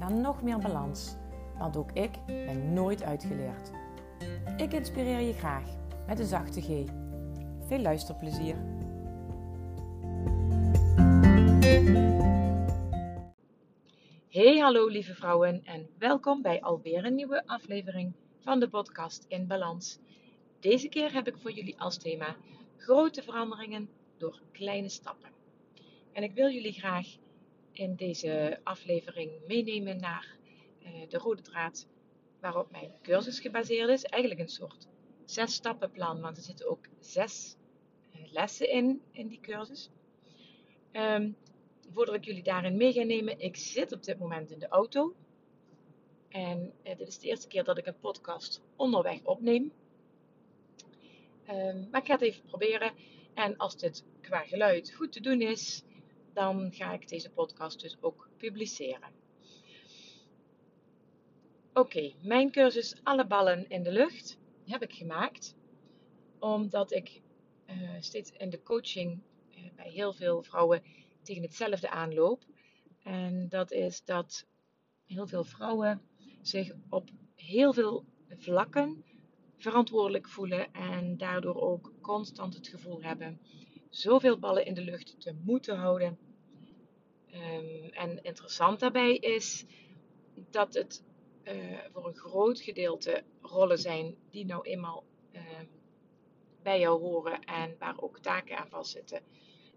naar nog meer balans. Want ook ik ben nooit uitgeleerd. Ik inspireer je graag met een zachte G. Veel luisterplezier. Hey, hallo lieve vrouwen en welkom bij alweer een nieuwe aflevering van de podcast In Balans. Deze keer heb ik voor jullie als thema grote veranderingen door kleine stappen. En ik wil jullie graag in deze aflevering meenemen naar uh, de rode draad waarop mijn cursus gebaseerd is. Eigenlijk een soort zes stappenplan, want er zitten ook zes uh, lessen in, in die cursus. Um, voordat ik jullie daarin mee ga nemen, ik zit op dit moment in de auto. En uh, dit is de eerste keer dat ik een podcast onderweg opneem. Um, maar ik ga het even proberen. En als dit qua geluid goed te doen is, dan ga ik deze podcast dus ook publiceren. Oké, mijn cursus Alle ballen in de lucht heb ik gemaakt omdat ik uh, steeds in de coaching uh, bij heel veel vrouwen tegen hetzelfde aanloop. En dat is dat heel veel vrouwen zich op heel veel vlakken verantwoordelijk voelen en daardoor ook constant het gevoel hebben zoveel ballen in de lucht te moeten houden. Um, en interessant daarbij is dat het uh, voor een groot gedeelte rollen zijn die nou eenmaal uh, bij jou horen en waar ook taken aan vastzitten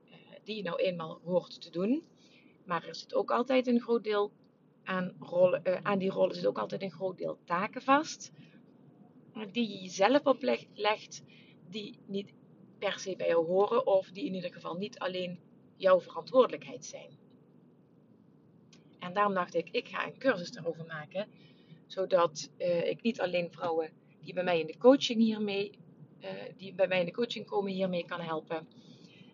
uh, die je nou eenmaal hoort te doen. Maar er zit ook altijd een groot deel aan, rollen, aan die rollen zit ook altijd een groot deel taken vast die je jezelf oplegt, die niet per se bij jou horen of die in ieder geval niet alleen jouw verantwoordelijkheid zijn. En daarom dacht ik, ik ga een cursus daarover maken, zodat uh, ik niet alleen vrouwen die bij mij in de coaching hiermee, uh, die bij mij in de coaching komen hiermee kan helpen,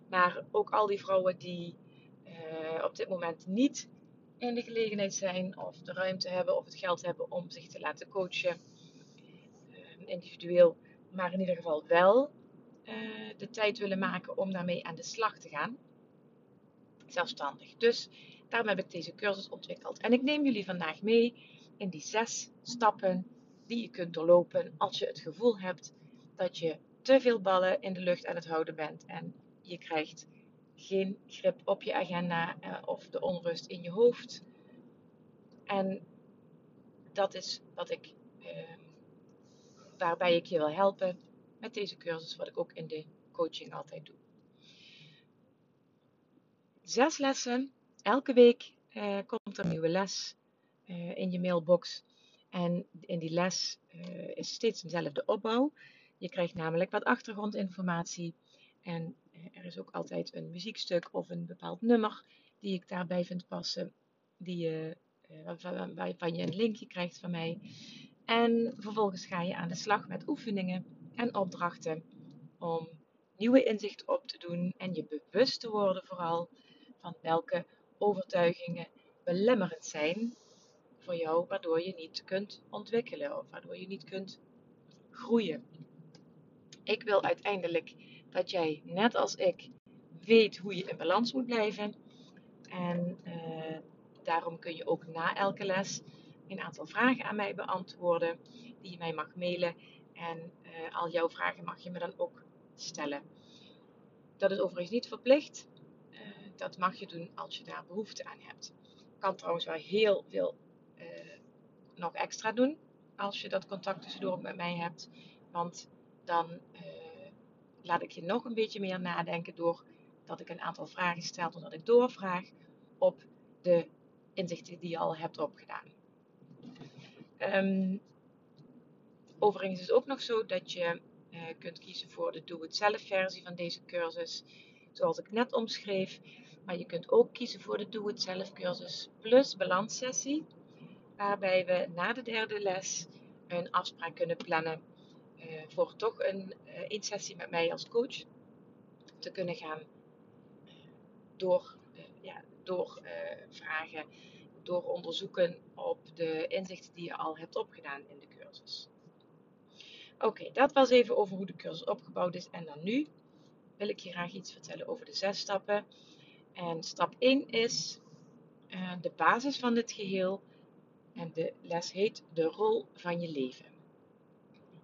maar ook al die vrouwen die uh, op dit moment niet in de gelegenheid zijn of de ruimte hebben of het geld hebben om zich te laten coachen individueel, maar in ieder geval wel de tijd willen maken om daarmee aan de slag te gaan. Zelfstandig. Dus daarom heb ik deze cursus ontwikkeld. En ik neem jullie vandaag mee in die zes stappen die je kunt doorlopen als je het gevoel hebt dat je te veel ballen in de lucht aan het houden bent en je krijgt geen grip op je agenda uh, of de onrust in je hoofd. En dat is wat ik uh, waarbij ik je wil helpen met deze cursus, wat ik ook in de coaching altijd doe. Zes lessen. Elke week uh, komt er een nieuwe les uh, in je mailbox. En in die les uh, is steeds dezelfde opbouw. Je krijgt namelijk wat achtergrondinformatie. En er is ook altijd een muziekstuk of een bepaald nummer die ik daarbij vind passen. Die je, waarvan je een linkje krijgt van mij. En vervolgens ga je aan de slag met oefeningen en opdrachten om nieuwe inzichten op te doen en je bewust te worden vooral van welke overtuigingen belemmerend zijn voor jou, waardoor je niet kunt ontwikkelen of waardoor je niet kunt groeien. Ik wil uiteindelijk dat jij, net als ik, weet hoe je in balans moet blijven. En uh, daarom kun je ook na elke les een aantal vragen aan mij beantwoorden die je mij mag mailen. En uh, al jouw vragen mag je me dan ook stellen. Dat is overigens niet verplicht. Dat mag je doen als je daar behoefte aan hebt. Kan trouwens wel heel veel uh, nog extra doen als je dat contact tussendoor met mij hebt. Want dan laat ik je nog een beetje meer nadenken door dat ik een aantal vragen stel, doordat ik doorvraag op de inzichten die je al hebt opgedaan. Um, overigens is het ook nog zo dat je uh, kunt kiezen voor de doe-het-zelf versie van deze cursus, zoals ik net omschreef. Maar je kunt ook kiezen voor de doe-het-zelf cursus plus balanssessie. waarbij we na de derde les een afspraak kunnen plannen uh, voor toch een uh, sessie met mij als coach te kunnen gaan door, uh, ja, door vragen, door onderzoeken op de inzichten die je al hebt opgedaan in de cursus. Oké, dat was even over hoe de cursus opgebouwd is. En dan nu wil ik je graag iets vertellen over de zes stappen. En stap 1 is uh, de basis van dit geheel. En de les heet de rol van je leven.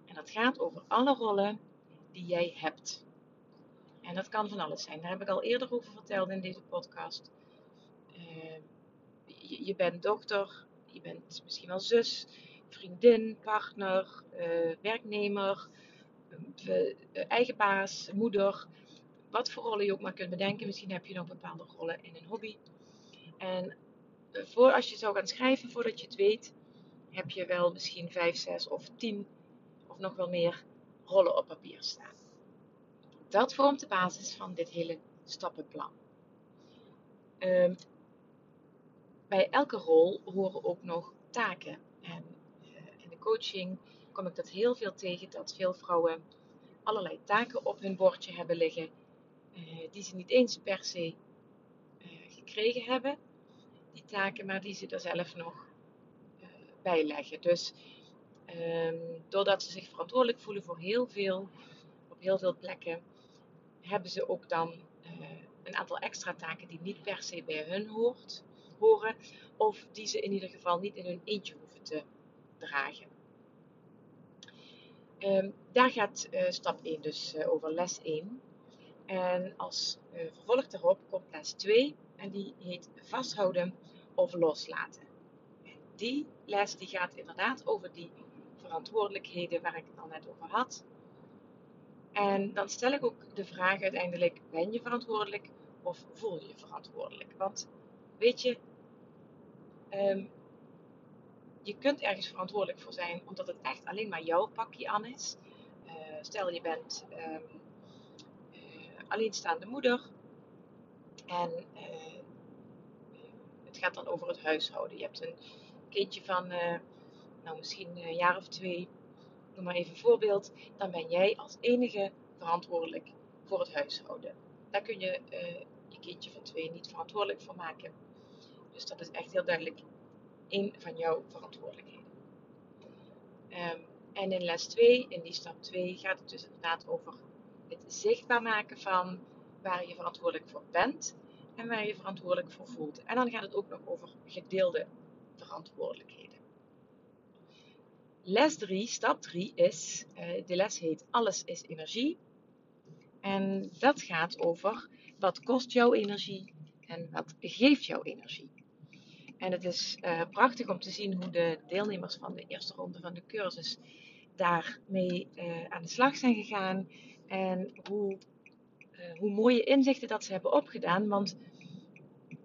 En dat gaat over alle rollen die jij hebt. En dat kan van alles zijn. Daar heb ik al eerder over verteld in deze podcast. Uh, je, bent dochter, je bent misschien wel zus, vriendin, partner, uh, werknemer, eigen baas, moeder wat voor rollen je ook maar kunt bedenken. Misschien heb je nog bepaalde rollen in een hobby. En eh, voor als je zou gaan schrijven, voordat je het weet, heb je wel misschien 5, 6 of 10 of nog wel meer rollen op papier staan. Dat vormt de basis van dit hele stappenplan. Um, bij elke rol horen ook nog taken. En uh, in de coaching kom ik dat heel veel tegen dat veel vrouwen allerlei taken op hun bordje hebben liggen die ze niet eens per se uh, gekregen hebben, die taken, maar die ze er zelf nog uh, bij leggen. Dus um, doordat ze zich verantwoordelijk voelen voor heel veel, op heel veel plekken, hebben ze ook dan een aantal extra taken die niet per se bij hun hoort, horen, of die ze in ieder geval niet in hun eentje hoeven te dragen. Um, daar gaat stap 1 dus over les 1. En als uh, vervolg daarop komt les 2 en die heet vasthouden of loslaten. En die les die gaat inderdaad over die verantwoordelijkheden waar ik het al net over had. En dan stel ik ook de vraag uiteindelijk, ben je verantwoordelijk of voel je je verantwoordelijk? Want weet je, um, je kunt ergens verantwoordelijk voor zijn omdat het echt alleen maar jouw pakje aan is. Uh, stel je bent um, alleenstaande moeder. En uh, het gaat dan over het huishouden. Je hebt een kindje van, uh, nou misschien een jaar of twee, noem maar even een voorbeeld. Dan ben jij als enige verantwoordelijk voor het huishouden. Daar kun je uh, je kindje van twee niet verantwoordelijk voor maken. Dus dat is echt heel duidelijk een van jouw verantwoordelijkheden. Um, en in les 2, in die stap 2, gaat het dus inderdaad over het zichtbaar maken van waar je verantwoordelijk voor bent en waar je verantwoordelijk voor voelt. En dan gaat het ook nog over gedeelde verantwoordelijkheden. Les 3, stap 3 is, uh, de les heet Alles is energie. En dat gaat over wat kost jouw energie en wat geeft jouw energie. En het is uh, prachtig om te zien hoe de deelnemers van de eerste ronde van de cursus daarmee uh, aan de slag zijn gegaan. En hoe, uh, hoe mooie inzichten dat ze hebben opgedaan. Want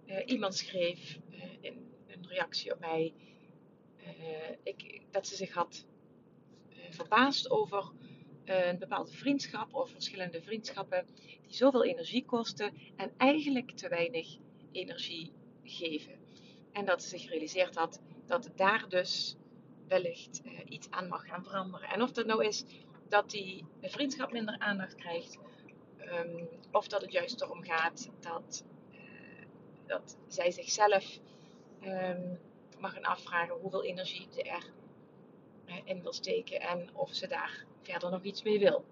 uh, iemand schreef uh, in een reactie op mij ik, dat ze zich had verbaasd over een bepaalde vriendschap of verschillende vriendschappen die zoveel energie kosten en eigenlijk te weinig energie geven. En dat ze zich gerealiseerd had dat daar dus wellicht iets aan mag gaan veranderen. En of dat nou is dat die vriendschap minder aandacht krijgt. Um, of dat het juist erom gaat dat, uh, dat zij zichzelf um, mag gaan afvragen hoeveel energie ze er uh, in wil steken en of ze daar verder nog iets mee wil.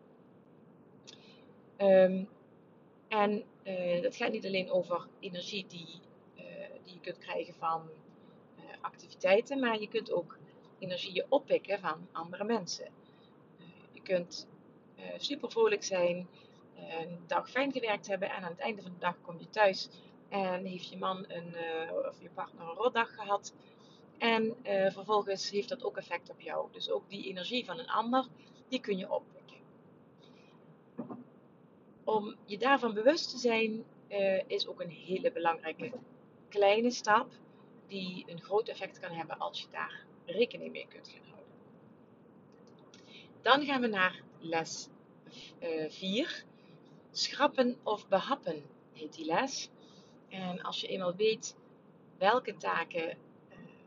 Um, en uh, dat gaat niet alleen over energie die, die je kunt krijgen van activiteiten, maar je kunt ook energieën oppikken van andere mensen je kunt uh, super vrolijk zijn, uh, een dag fijn gewerkt hebben en aan het einde van de dag kom je thuis en heeft je man een, uh, of je partner een rotdag gehad. En vervolgens heeft dat ook effect op jou. Dus ook die energie van een ander, die kun je oppikken. Om je daarvan bewust te zijn, is ook een hele belangrijke kleine stap die een groot effect kan hebben als je daar rekening mee kunt gaan. Dan gaan we naar les 4. Uh, Schrappen of behappen heet die les. En als je eenmaal weet welke taken uh,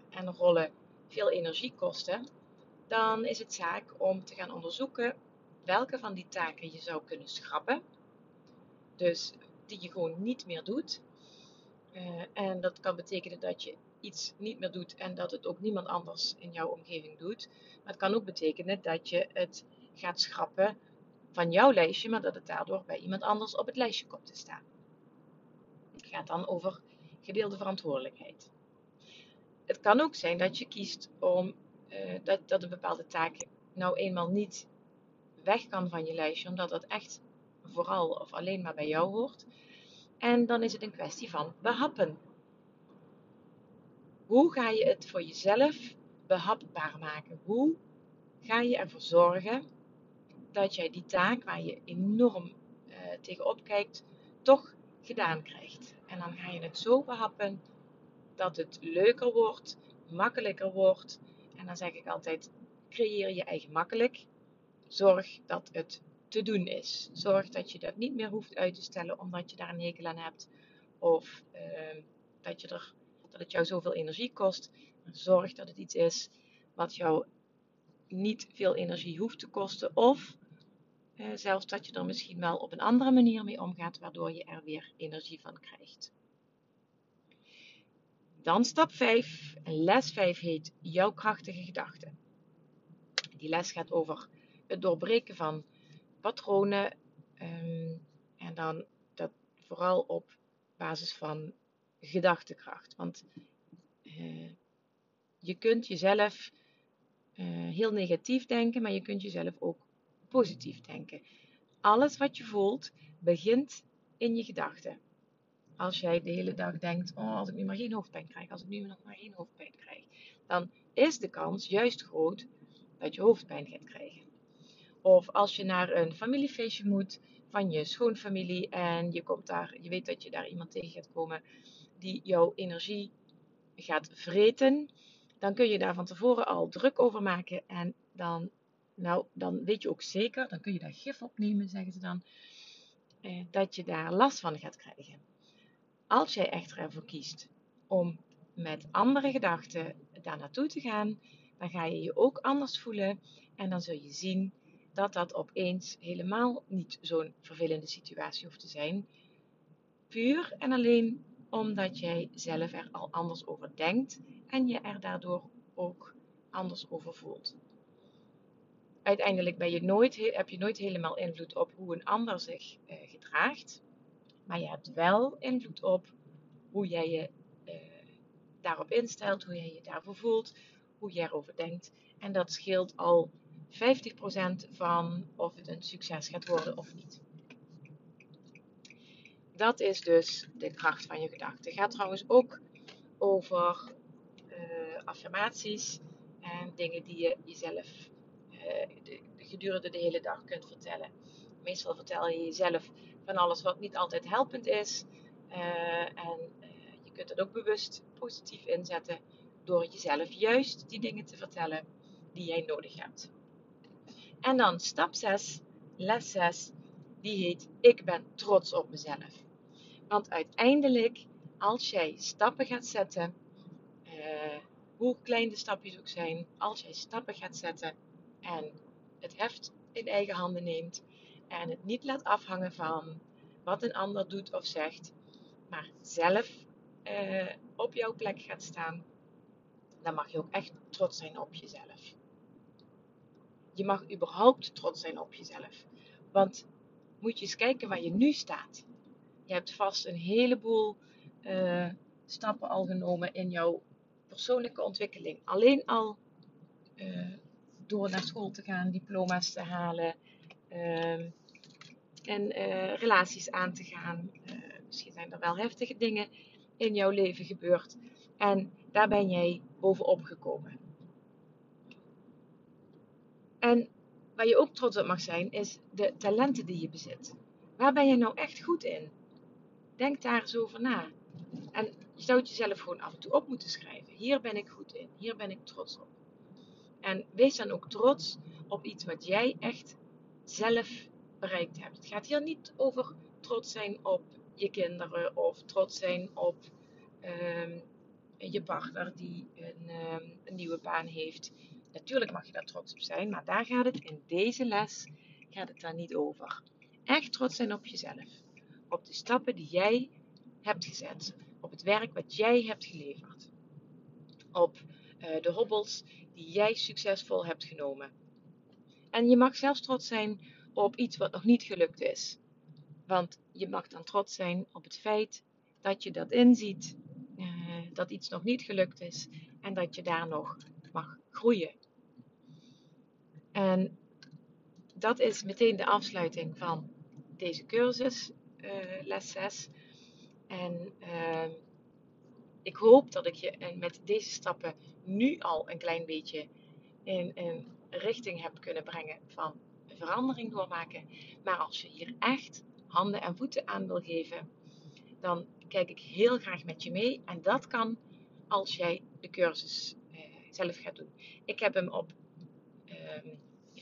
en rollen veel energie kosten, dan is het zaak om te gaan onderzoeken welke van die taken je zou kunnen schrappen. Dus die je gewoon niet meer doet. Uh, en dat kan betekenen dat je iets niet meer doet en dat het ook niemand anders in jouw omgeving doet. Maar het kan ook betekenen dat je het gaat schrappen van jouw lijstje, maar dat het daardoor bij iemand anders op het lijstje komt te staan. Het gaat dan over gedeelde verantwoordelijkheid. Het kan ook zijn dat je kiest om uh, dat, dat een bepaalde taak nou eenmaal niet weg kan van je lijstje, omdat dat echt vooral of alleen maar bij jou hoort. En dan is het een kwestie van behappen. Hoe ga je het voor jezelf behapbaar maken? Hoe ga je ervoor zorgen dat jij die taak waar je enorm uh, tegenop kijkt, toch gedaan krijgt? En dan ga je het zo behappen dat het leuker wordt, makkelijker wordt. En dan zeg ik altijd: creëer je eigen makkelijk. Zorg dat het te doen is. Zorg dat je dat niet meer hoeft uit te stellen omdat je daar een hekel aan hebt. Of uh, dat, je er, dat het jou zoveel energie kost. Zorg dat het iets is wat jou niet veel energie hoeft te kosten. Of uh, zelfs dat je er misschien wel op een andere manier mee omgaat, waardoor je er weer energie van krijgt. Dan stap 5. En les 5 heet jouw krachtige gedachten. Die les gaat over het doorbreken van patronen. Um, en dan dat vooral op basis van gedachtekracht. Want uh, je kunt jezelf uh, heel negatief denken, maar je kunt jezelf ook positief denken. Alles wat je voelt begint in je gedachten. Als jij de hele dag denkt: Oh, als ik nu maar geen hoofdpijn krijg, als ik nu nog maar geen hoofdpijn krijg, dan is de kans juist groot dat je hoofdpijn gaat krijgen. Of als je naar een familiefeestje moet van je schoonfamilie en je, komt daar, je weet dat je daar iemand tegen gaat komen die jouw energie gaat vreten, dan kun je daar van tevoren al druk over maken en dan, nou, dan weet je ook zeker, dan kun je daar gif opnemen, zeggen ze dan, eh, dat je daar last van gaat krijgen. Als jij echter ervoor kiest om met andere gedachten daar naartoe te gaan, dan ga je je ook anders voelen en dan zul je zien dat dat opeens helemaal niet zo'n vervelende situatie hoeft te zijn. Puur en alleen omdat jij zelf er al anders over denkt en je er daardoor ook anders over voelt. Uiteindelijk ben je nooit, heb je nooit helemaal invloed op hoe een ander zich eh, gedraagt, maar je hebt wel invloed op hoe jij je eh, daarop instelt, hoe jij je daarvoor voelt, hoe jij erover denkt. En dat scheelt al 50% van of het een succes gaat worden of niet. Dat is dus de kracht van je gedachten. Het gaat trouwens ook over uh, affirmaties en dingen die je jezelf uh, de, gedurende de hele dag kunt vertellen. Meestal vertel je jezelf van alles wat niet altijd helpend is. Uh, en je kunt het ook bewust positief inzetten door jezelf juist die dingen te vertellen die jij nodig hebt. En dan stap 6, les 6, die heet Ik ben trots op mezelf. Want uiteindelijk, als jij stappen gaat zetten, uh, hoe klein de stapjes ook zijn, als jij stappen gaat zetten en het heft in eigen handen neemt en het niet laat afhangen van wat een ander doet of zegt, maar zelf uh, op jouw plek gaat staan, dan mag je ook echt trots zijn op jezelf je mag überhaupt trots zijn op jezelf. Want moet je eens kijken waar je nu staat. Je hebt vast een heleboel uh, stappen al genomen in jouw persoonlijke ontwikkeling. Alleen al uh, door naar school te gaan, diploma's te halen uh, en uh, relaties aan te gaan. misschien zijn er wel heftige dingen in jouw leven gebeurd. En daar ben jij bovenop gekomen. En waar je ook trots op mag zijn, is de talenten die je bezit. Waar ben je nou echt goed in? Denk daar eens over na. En je zou het jezelf gewoon af en toe op moeten schrijven. Hier ben ik goed in. Hier ben ik trots op. En wees dan ook trots op iets wat jij echt zelf bereikt hebt. Het gaat hier niet over trots zijn op je kinderen of trots zijn op um, je partner die een, ehm, een nieuwe baan heeft. Natuurlijk mag je daar trots op zijn, maar daar gaat het in deze les gaat het daar niet over. Echt trots zijn op jezelf. Op de stappen die jij hebt gezet. Op het werk wat jij hebt geleverd. Op uh, de hobbels die jij succesvol hebt genomen. En je mag zelfs trots zijn op iets wat nog niet gelukt is. Want je mag dan trots zijn op het feit dat je dat inziet, uh, dat iets nog niet gelukt is en dat je daar nog mag groeien. En dat is meteen de afsluiting van deze cursus, les 6. En uh, ik hoop dat ik je met deze stappen nu al een klein beetje in een richting heb kunnen brengen van verandering doormaken. Maar als je hier echt handen en voeten aan wil geven, dan kijk ik heel graag met je mee. En dat kan als jij de cursus uh, zelf gaat doen. Ik heb hem op, uh,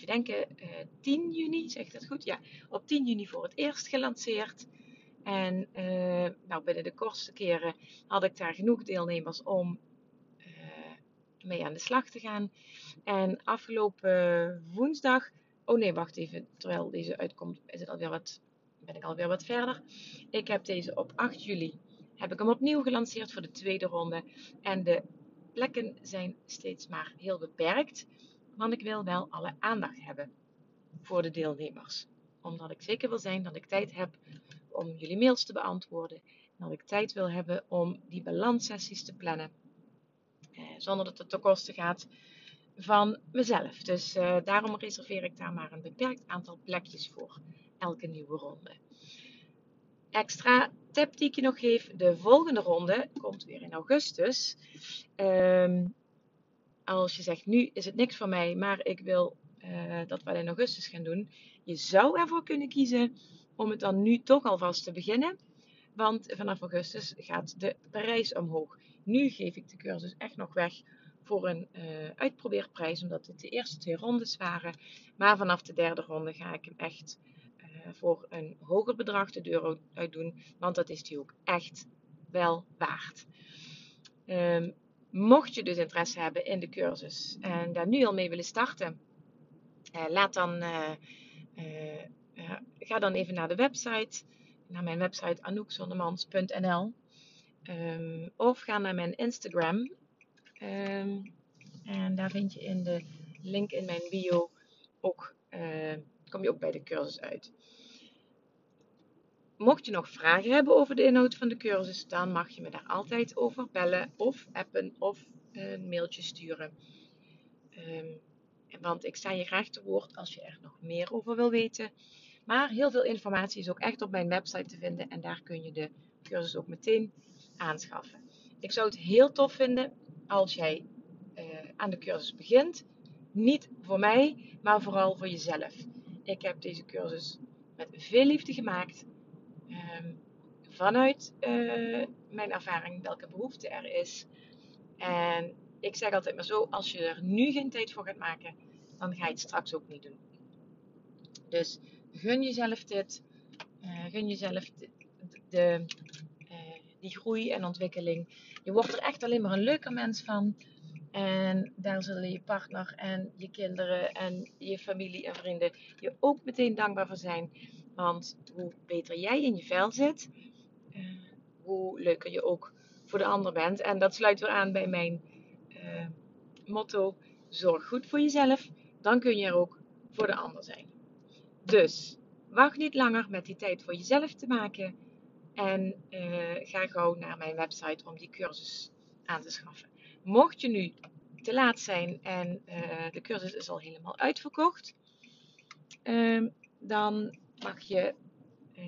even denken, uh, 10 juni, zeg ik dat goed? Ja, op 10 juni voor het eerst gelanceerd. En uh, nou, binnen de kortste keren had ik daar genoeg deelnemers om uh, mee aan de slag te gaan. En afgelopen woensdag, oh nee, wacht even, terwijl deze uitkomt, is het alweer wat, ben ik alweer wat verder. Ik heb deze op 8 juli, heb ik hem opnieuw gelanceerd voor de tweede ronde. En de plekken zijn steeds maar heel beperkt, want ik wil wel alle aandacht hebben voor de deelnemers. Omdat ik zeker wil zijn dat ik tijd heb om jullie mails te beantwoorden. En dat ik tijd wil hebben om die balanssessies te plannen. Eh, zonder dat het ten koste gaat van mezelf. Dus uh, daarom reserveer ik daar maar een beperkt aantal plekjes voor elke nieuwe ronde. Extra tip die ik je nog geef: de volgende ronde komt weer in augustus. Um, als je zegt nu is het niks voor mij, maar ik wil uh, dat we in augustus gaan doen. Je zou ervoor kunnen kiezen om het dan nu toch alvast te beginnen. Want vanaf augustus gaat de prijs omhoog. Nu geef ik de cursus echt nog weg voor een uh, uitprobeerprijs, omdat het de eerste twee rondes waren. Maar vanaf de derde ronde ga ik hem echt uh, voor een hoger bedrag de deur uit doen, want dat is die ook echt wel waard. Um, mocht je dus interesse hebben in de cursus en daar nu al mee willen starten, uh, laat dan uh, ga dan even naar de website, naar mijn website anoukzondemans.nl um, of ga naar mijn Instagram. Um, en daar vind je in de link in mijn bio ook, kom je ook bij de cursus uit. Mocht je nog vragen hebben over de inhoud van de cursus, dan mag je me daar altijd over bellen of appen of een mailtje sturen. Um, want ik sta je graag te woord als je er nog meer over wil weten. Maar heel veel informatie is ook echt op mijn website te vinden en daar kun je de cursus ook meteen aanschaffen. Ik zou het heel tof vinden als jij uh, aan de cursus begint. Niet voor mij, maar vooral voor jezelf. Ik heb deze cursus met veel liefde gemaakt. Um, vanuit uh, mijn ervaring welke behoefte er is. En ik zeg altijd maar zo, als je er nu geen tijd voor gaat maken, dan ga je het straks ook niet doen. Dus gun jezelf dit. Uh, gun jezelf de, uh, die groei en ontwikkeling. Je wordt er echt alleen maar een leuker mens van. En daar zullen je partner en je kinderen en je familie en vrienden je ook meteen dankbaar voor zijn. Want hoe beter jij in je vel zit, uh, hoe leuker je ook voor de ander bent. En dat sluit weer aan bij mijn motto: zorg goed voor jezelf, dan kun je er ook voor de ander zijn. Dus wacht niet langer met die tijd voor jezelf te maken. En uh, ga gauw naar mijn website om die cursus aan te schaffen. Mocht je nu te laat zijn en de cursus is al helemaal uitverkocht, uh, dan mag je uh,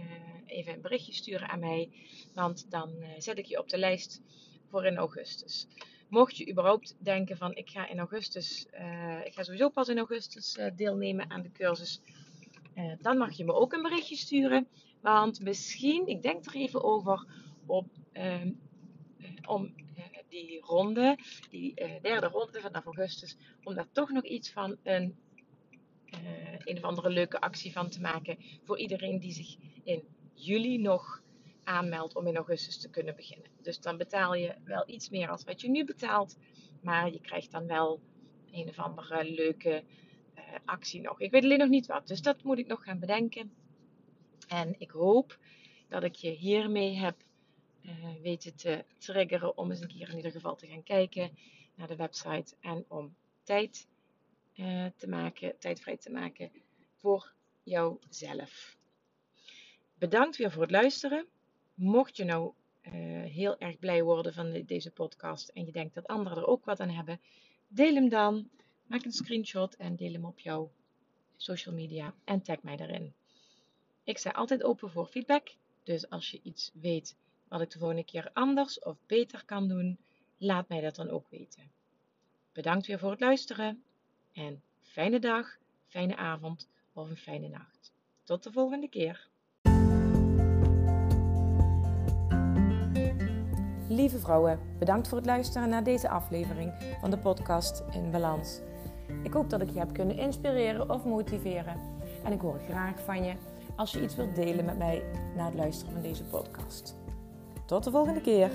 even een berichtje sturen aan mij. Want dan zet ik je op de lijst voor in augustus. Mocht je überhaupt denken van ik ga in augustus, ik ga sowieso pas in augustus deelnemen aan de cursus dan mag je me ook een berichtje sturen. Want misschien, ik denk er even over, op, uh, om die ronde, die derde ronde vanaf augustus, om daar toch nog iets van een, een of andere leuke actie van te maken. Voor iedereen die zich in juli nog aanmeldt om in augustus te kunnen beginnen. Dus dan betaal je wel iets meer als wat je nu betaalt, maar je krijgt dan wel een of andere leuke uh, actie nog. Ik weet alleen nog niet wat, dus dat moet ik nog gaan bedenken. En ik hoop dat ik je hiermee heb uh, weten te triggeren om eens een keer in ieder geval te gaan kijken naar de website en om tijd uh, te maken, tijd vrij te maken voor jouzelf. Bedankt weer voor het luisteren. Mocht je nou uh, heel erg blij worden van de, deze podcast en je denkt dat anderen er ook wat aan hebben, deel hem dan. Maak een screenshot en deel hem op jouw social media en tag mij daarin. Ik sta altijd open voor feedback, dus als je iets weet wat ik de volgende keer anders of beter kan doen, laat mij dat dan ook weten. Bedankt weer voor het luisteren en fijne dag, fijne avond of een fijne nacht. Tot de volgende keer. Lieve vrouwen, bedankt voor het luisteren naar deze aflevering van de podcast In Balans. Ik hoop dat ik je heb kunnen inspireren of motiveren. En ik hoor graag van je als je iets wilt delen met mij na het luisteren van deze podcast. Tot de volgende keer.